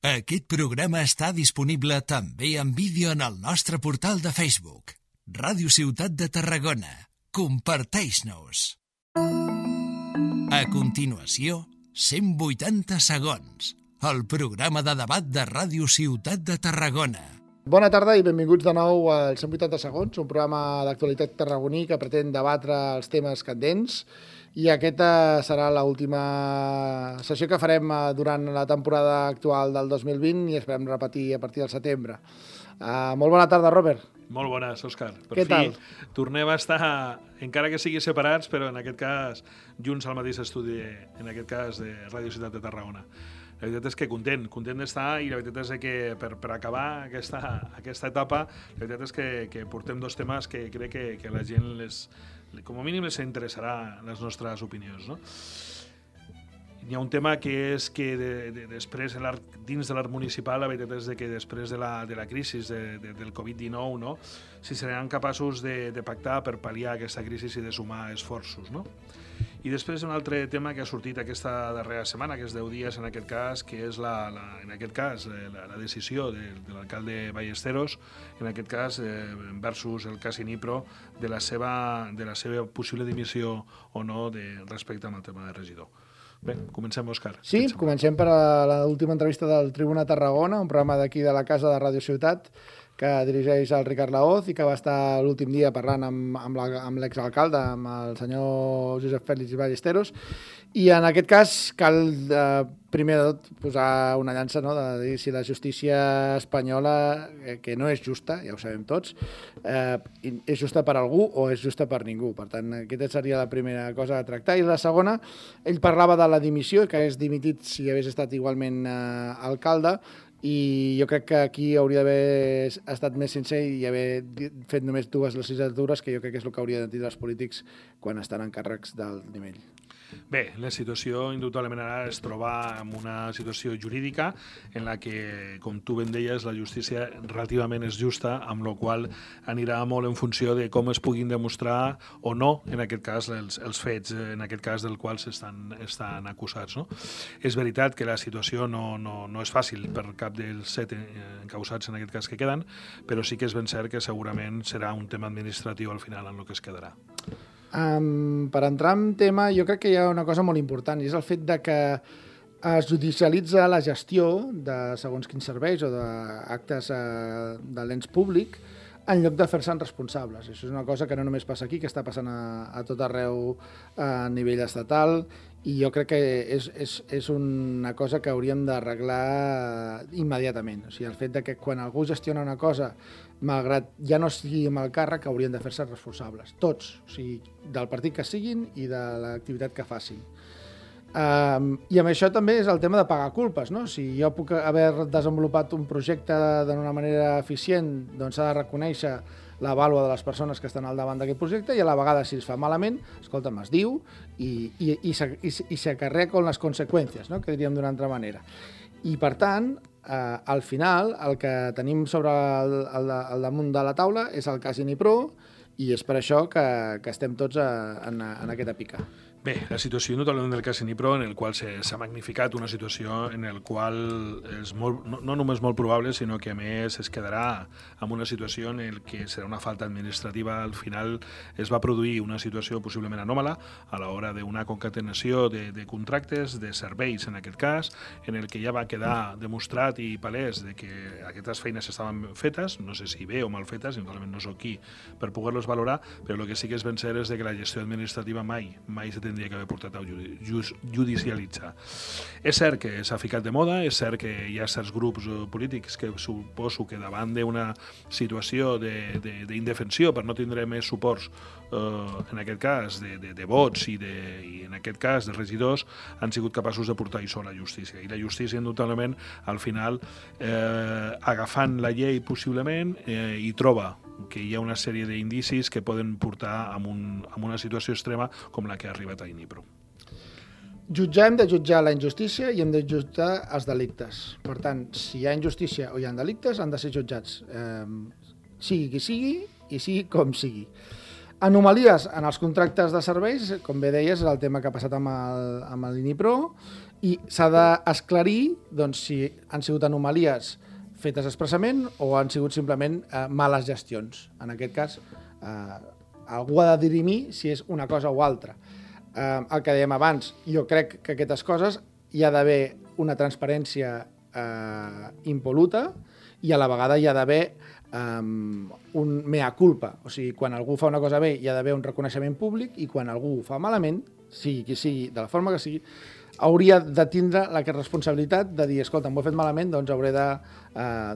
Aquest programa està disponible també en vídeo en el nostre portal de Facebook. Ràdio Ciutat de Tarragona. Comparteix-nos. A continuació, 180 segons. El programa de debat de Ràdio Ciutat de Tarragona. Bona tarda i benvinguts de nou al 180 segons, un programa d'actualitat tarragoní que pretén debatre els temes candents i aquesta serà l'última sessió que farem eh, durant la temporada actual del 2020 i esperem repetir a partir del setembre. Uh, molt bona tarda, Robert. Molt bones, Òscar. Per Què fi tal? tornem a estar, encara que sigui separats, però en aquest cas junts al mateix estudi, en aquest cas de Ràdio Ciutat de Tarragona. La veritat és que content, content d'estar i la veritat és que per, per acabar aquesta, aquesta etapa, la veritat és que, que portem dos temes que crec que, que la gent les, com a mínim les interessarà les nostres opinions. No? Hi ha un tema que és que de, de, després, dins de l'art municipal, la veritat és que després de la, de la crisi de, de, del Covid-19, no? si seran capaços de, de pactar per pal·liar aquesta crisi i de sumar esforços. No? I després un altre tema que ha sortit aquesta darrera setmana, que és 10 dies en aquest cas, que és la, la, en aquest cas eh, la, la decisió de, de l'alcalde Ballesteros, en aquest cas eh, versus el cas Inipro, de la, seva, de la seva possible dimissió o no de, respecte al tema de regidor. Bé, comencem, Òscar. Sí, comencem per l'última entrevista del Tribuna Tarragona, un programa d'aquí de la Casa de Ràdio Ciutat que dirigeix el Ricard Laoz i que va estar l'últim dia parlant amb, amb la- amb l'exalcalde, amb el senyor Josep Fèlix Ballesteros. I en aquest cas cal, eh, primer de tot, posar una llança no? de dir si la justícia espanyola, eh, que no és justa, ja ho sabem tots, eh, és justa per algú o és justa per ningú. Per tant, aquesta seria la primera cosa a tractar. I la segona, ell parlava de la dimissió, que hagués dimitit si hagués estat igualment eh, alcalde, i jo crec que aquí hauria d'haver estat més sincer i haver fet només dues legislatures, que jo crec que és el que hauria de dir els polítics quan estan en càrrecs d'alt nivell. Bé, la situació indubtablement ara es troba en una situació jurídica en la que, com tu ben deies, la justícia relativament és justa, amb la qual anirà molt en funció de com es puguin demostrar o no, en aquest cas, els, els fets, eh, en aquest cas del qual estan, estan acusats. No? És veritat que la situació no, no, no és fàcil per cap dels set eh, encausats en aquest cas que queden, però sí que és ben cert que segurament serà un tema administratiu al final en el que es quedarà. Um, per entrar en tema, jo crec que hi ha una cosa molt important, i és el fet de que es judicialitza la gestió de segons quins serveis o d'actes eh, de l'ens públic en lloc de fer-se'n responsables. Això és una cosa que no només passa aquí, que està passant a, a tot arreu a nivell estatal, i jo crec que és, és, és una cosa que hauríem d'arreglar immediatament. O sigui, el fet de que quan algú gestiona una cosa, malgrat ja no sigui amb el càrrec, haurien de fer-se responsables. Tots, o sigui, del partit que siguin i de l'activitat que facin. Um, I amb això també és el tema de pagar culpes, no? Si jo puc haver desenvolupat un projecte d'una manera eficient, doncs s'ha de reconèixer la vàlua de les persones que estan al davant d'aquest projecte i a la vegada, si es fa malament, escolta'm, es diu i, i, i, i, i s'acarrea con les conseqüències, no? que diríem d'una altra manera. I, per tant, eh, al final, el que tenim sobre el, el, el damunt de la taula és el cas Inipro i és per això que, que estem tots a, en, en aquesta pica. Bé, la situació indubtablement del cas Inipro, en el qual s'ha magnificat una situació en el qual és molt, no, no només molt probable, sinó que a més es quedarà amb una situació en el que serà una falta administrativa. Al final es va produir una situació possiblement anòmala a l'hora d'una concatenació de, de contractes, de serveis en aquest cas, en el que ja va quedar demostrat i palès de que aquestes feines estaven fetes, no sé si bé o mal fetes, indubtablement no sóc qui per poder-los valorar, però el que sí que és ben cert és que la gestió administrativa mai, mai se tindria que haver portat a judicialitzar. És cert que s'ha ficat de moda, és cert que hi ha certs grups eh, polítics que suposo que davant d'una situació de- de- d'indefensió per no tindre més suports, eh, en aquest cas, de, de, de vots i, de, i en aquest cas de regidors, han sigut capaços de portar això a la justícia. I la justícia, indubtablement, al final, eh, agafant la llei possiblement, eh, hi troba que hi ha una sèrie d'indicis que poden portar a, un, a una situació extrema com la que ha arribat a Inipro. Jutjar hem de jutjar la injustícia i hem de jutjar els delictes. Per tant, si hi ha injustícia o hi ha delictes, han de ser jutjats. Eh, sigui qui sigui i sigui com sigui. Anomalies en els contractes de serveis, com bé deies, és el tema que ha passat amb el- amb l'Inipro, i s'ha d'esclarir doncs, si han sigut anomalies fetes expressament o han sigut simplement eh, males gestions. En aquest cas, eh, algú ha de dirimir si és una cosa o altra. Eh, el que dèiem abans, jo crec que aquestes coses hi ha d'haver una transparència eh, impoluta i a la vegada hi ha d'haver um, un mea culpa. O sigui, quan algú fa una cosa bé hi ha d'haver un reconeixement públic i quan algú ho fa malament, sigui qui sigui, de la forma que sigui, hauria de tindre la responsabilitat de dir, escolta, m'ho he fet malament, doncs hauré eh,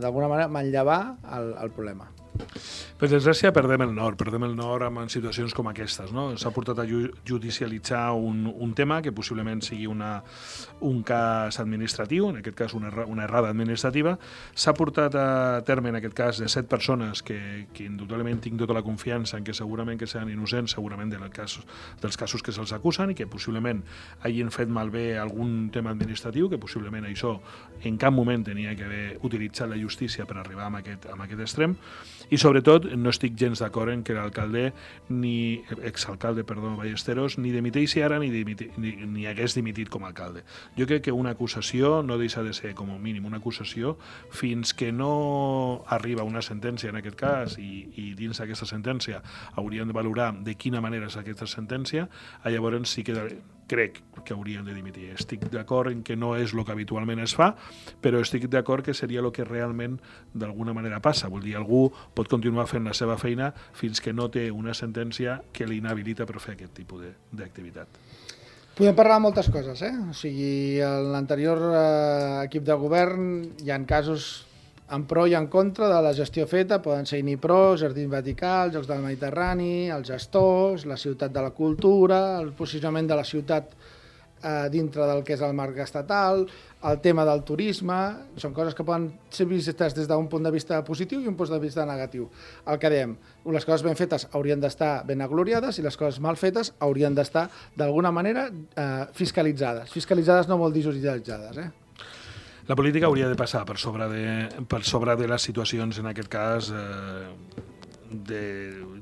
d'alguna manera, manllevar el, el problema. Per desgràcia, perdem el nord, perdem el nord en situacions com aquestes. No? S'ha portat a judicialitzar un, un tema que possiblement sigui una, un cas administratiu, en aquest cas una, una errada administrativa. S'ha portat a terme, en aquest cas, de set persones que, que indudablement tinc tota la confiança en que segurament que seran innocents, segurament del cas, dels casos que se'ls acusen i que possiblement hagin fet malbé algun tema administratiu, que possiblement això en cap moment tenia que haver utilitzat la justícia per arribar a aquest, a aquest extrem i sobretot no estic gens d'acord en que l'alcalde ni exalcalde, perdó, Ballesteros ni dimiteixi ara ni, dimiti, ni, ni hagués dimitit com a alcalde. Jo crec que una acusació no deixa de ser com a mínim una acusació fins que no arriba una sentència en aquest cas i, i dins d'aquesta sentència hauríem de valorar de quina manera és aquesta sentència, llavors sí que crec que haurien de dimitir. Estic d'acord en que no és el que habitualment es fa, però estic d'acord que seria el que realment d'alguna manera passa. Vull dir, algú pot continuar fent la seva feina fins que no té una sentència que l'inhabilita per fer aquest tipus d'activitat. Podem parlar de moltes coses, eh? O sigui, en l'anterior eh, equip de govern hi han casos en pro i en contra de la gestió feta, poden ser INIPRO, Jardí Vaticà, els Jocs del Mediterrani, els gestors, la ciutat de la cultura, el posicionament de la ciutat eh, dintre del que és el marc estatal, el tema del turisme, són coses que poden ser vistes des d'un punt de vista positiu i un punt de vista negatiu. El que dèiem, les coses ben fetes haurien d'estar ben agloriades i les coses mal fetes haurien d'estar d'alguna manera eh, fiscalitzades. Fiscalitzades no vol dir judicialitzades, eh? La política hauria de passar per sobre de, per sobre de les situacions, en aquest cas, eh, de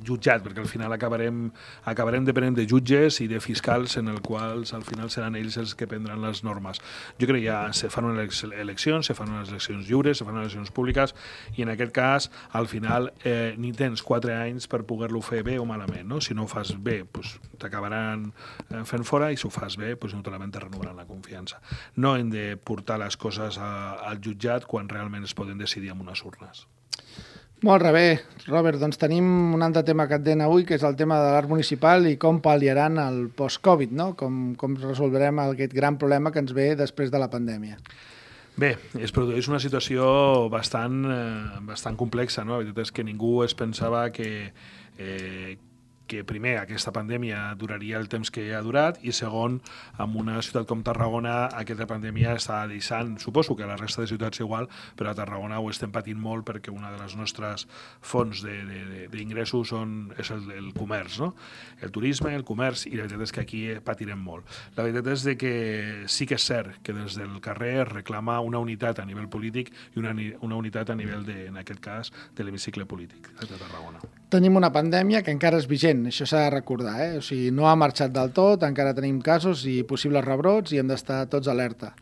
jutjat, perquè al final acabarem, acabarem depenent de jutges i de fiscals en el quals al final seran ells els que prendran les normes. Jo crec que ja se fan unes eleccions, se fan unes eleccions lliures, se fan unes eleccions públiques i en aquest cas al final eh, ni tens quatre anys per poder-lo fer bé o malament. No? Si no ho fas bé, pues, t'acabaran eh, fent fora i si ho fas bé, pues, naturalment te renovaran la confiança. No hem de portar les coses a, al jutjat quan realment es poden decidir amb unes urnes. Molt bé, Robert, doncs tenim un altre tema que et den avui, que és el tema de l'art municipal i com pal·liaran el post-Covid, no? Com, com resolverem aquest gran problema que ens ve després de la pandèmia. Bé, es produeix una situació bastant, eh, bastant complexa, no? La veritat és que ningú es pensava que, eh, que primer aquesta pandèmia duraria el temps que ha durat i segon, en una ciutat com Tarragona aquesta pandèmia està deixant, suposo que a la resta de ciutats igual, però a Tarragona ho estem patint molt perquè una de les nostres fonts d'ingressos és el, el comerç, no? el turisme, el comerç, i la veritat és que aquí patirem molt. La veritat és de que sí que és cert que des del carrer reclama una unitat a nivell polític i una, una unitat a nivell, de, en aquest cas, de l'hemicicle polític de Tarragona. Tenim una pandèmia que encara és vigent, això s'ha de recordar, eh? o sigui, no ha marxat del tot, encara tenim casos i possibles rebrots i hem d'estar tots alerta.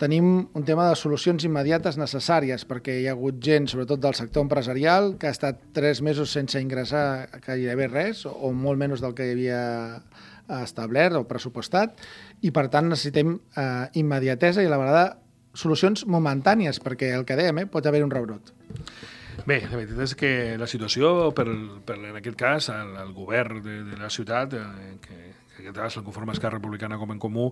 Tenim un tema de solucions immediates necessàries, perquè hi ha hagut gent, sobretot del sector empresarial, que ha estat tres mesos sense ingressar gairebé res, o molt menys del que hi havia establert o pressupostat, i per tant necessitem eh, immediatesa i la vegada solucions momentànies, perquè el que dèiem, eh, pot haver un rebrot. Bé, la veritat és que la situació, per, per en aquest cas, el, el govern de, de la ciutat, eh, que en aquest cas el conforma Esquerra Republicana com en comú,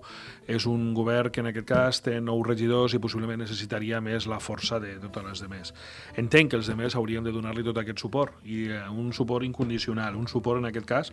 és un govern que en aquest cas té nou regidors i possiblement necessitaria més la força de totes les demés. Entenc que els demés haurien de donar-li tot aquest suport, i eh, un suport incondicional, un suport en aquest cas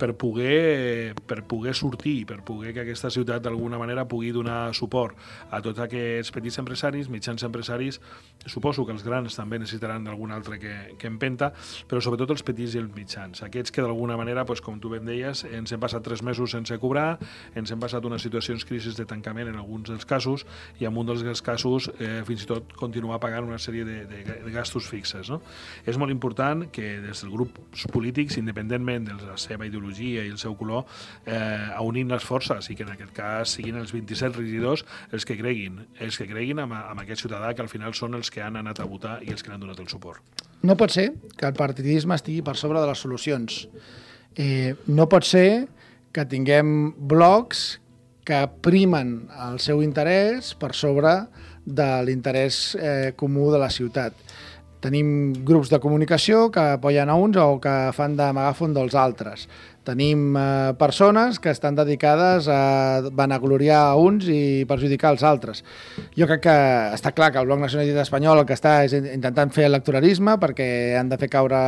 per poder, per poder sortir, per poder que aquesta ciutat d'alguna manera pugui donar suport a tots aquests petits empresaris, mitjans empresaris, suposo que els grans també necessitaran d'algun altre que, que empenta, però sobretot els petits i els mitjans, aquests que d'alguna manera, doncs, com tu ben deies, ens hem passat tres mesos mesos sense cobrar, ens hem passat unes situacions crisis de tancament en alguns dels casos i en un dels casos eh, fins i tot continuar pagant una sèrie de, de, de gastos fixes. No? És molt important que des dels grups polítics, independentment de la seva ideologia i el seu color, eh, unin les forces i que en aquest cas siguin els 27 regidors els que creguin, els que creguin amb, amb aquest ciutadà que al final són els que han anat a votar i els que han donat el suport. No pot ser que el partidisme estigui per sobre de les solucions. Eh, no pot ser que tinguem blocs que primen el seu interès per sobre de l'interès eh, comú de la ciutat. Tenim grups de comunicació que apoyen a uns o que fan de megàfon dels altres. Tenim eh, persones que estan dedicades a vanagloriar a uns i perjudicar els altres. Jo crec que està clar que el Bloc Nacionalista Espanyol el que està és intentant fer electoralisme perquè han de fer caure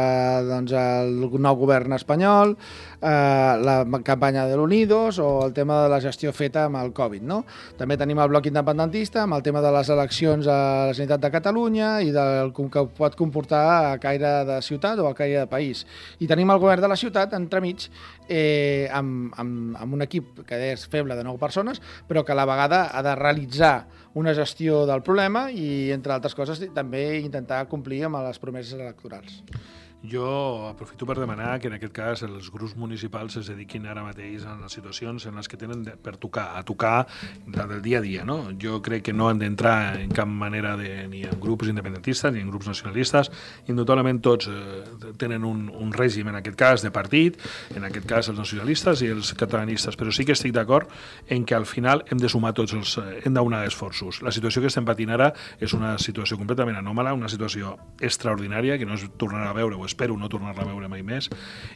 doncs, el nou govern espanyol, eh, la campanya de l'Unidos o el tema de la gestió feta amb el Covid. No? També tenim el bloc independentista amb el tema de les eleccions a la Generalitat de Catalunya i del que pot comportar a caire de ciutat o a caire de país. I tenim el govern de la ciutat entremig eh, amb, amb, amb un equip que és feble de 9 persones, però que a la vegada ha de realitzar una gestió del problema i, entre altres coses, també intentar complir amb les promeses electorals. Jo aprofito per demanar que en aquest cas els grups municipals es dediquin ara mateix a les situacions en les que tenen per tocar, a tocar la del dia a dia. No? Jo crec que no han d'entrar en cap manera de, ni en grups independentistes ni en grups nacionalistes. Indudablement tots eh, tenen un, un règim, en aquest cas, de partit, en aquest cas els nacionalistes i els catalanistes, però sí que estic d'acord en que al final hem de sumar tots els... Eh, hem d'unar esforços. La situació que estem patint ara és una situació completament anòmala, una situació extraordinària que no es tornarà a veure o espero no tornar-la a veure mai més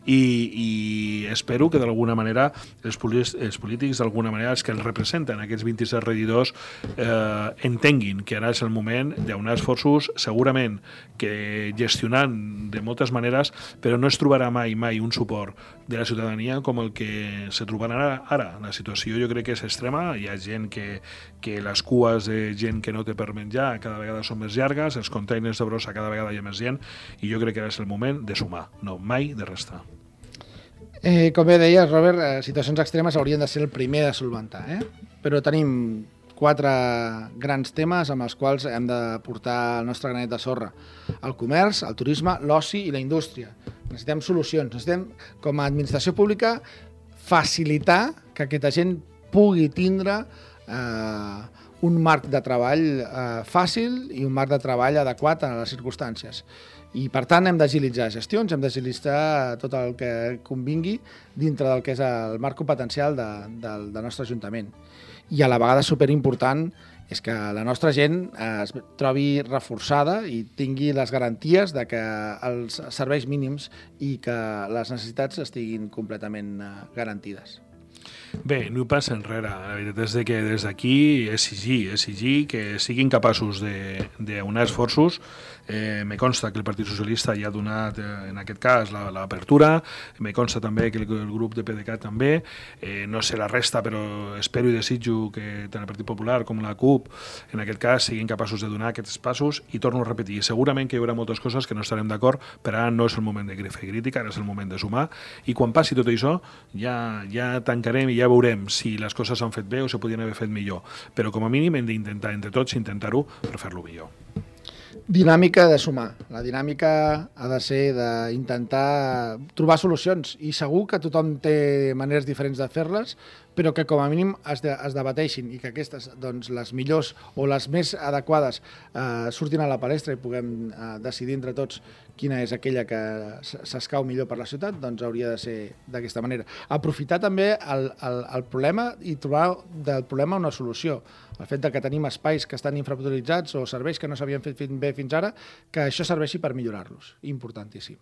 i, i espero que d'alguna manera els, els polítics d'alguna manera els que els representen aquests 27 regidors eh, entenguin que ara és el moment d'unar esforços segurament que gestionant de moltes maneres però no es trobarà mai mai un suport de la ciutadania com el que se trobarà ara. ara. La situació jo crec que és extrema, hi ha gent que, que les cues de gent que no té per menjar cada vegada són més llargues, els containers de brossa cada vegada hi ha més gent i jo crec que ara és el moment moment de sumar, no mai de restar. Eh, com bé deies, Robert, eh, situacions extremes haurien de ser el primer de solventar, eh? però tenim quatre grans temes amb els quals hem de portar el nostre granet de sorra. El comerç, el turisme, l'oci i la indústria. Necessitem solucions. Necessitem, com a administració pública, facilitar que aquesta gent pugui tindre eh, un marc de treball eh, fàcil i un marc de treball adequat a les circumstàncies. I, per tant, hem d'agilitzar gestions, hem d'agilitzar tot el que convingui dintre del que és el marc competencial de, del, del nostre Ajuntament. I a la vegada superimportant és que la nostra gent es trobi reforçada i tingui les garanties de que els serveis mínims i que les necessitats estiguin completament eh, garantides. Bé, no hi passa enrere. La veritat és que des d'aquí exigir, exigir que siguin capaços d'unar esforços. Eh, me consta que el Partit Socialista ja ha donat, eh, en aquest cas, l'apertura. Me consta també que el, el grup de PDeCAT també. Eh, no sé la resta, però espero i desitjo que tant el Partit Popular com la CUP, en aquest cas, siguin capaços de donar aquests passos. I torno a repetir, segurament que hi haurà moltes coses que no estarem d'acord, però ara no és el moment de fer crítica, ara és el moment de sumar. I quan passi tot això, ja, ja tancarem i ja veurem si les coses s'han fet bé o se podien haver fet millor. Però com a mínim hem d'intentar entre tots intentar-ho per fer-lo millor. Dinàmica de sumar. La dinàmica ha de ser d'intentar trobar solucions i segur que tothom té maneres diferents de fer-les, però que com a mínim es, de, es debateixin i que aquestes, doncs, les millors o les més adequades eh, surtin a la palestra i puguem eh, decidir entre tots quina és aquella que s'escau millor per la ciutat, doncs hauria de ser d'aquesta manera. Aprofitar també el, el, el problema i trobar del problema una solució. El fet de que tenim espais que estan infrautilitzats o serveis que no s'havien fet bé fins ara, que això serveixi per millorar-los. Importantíssim.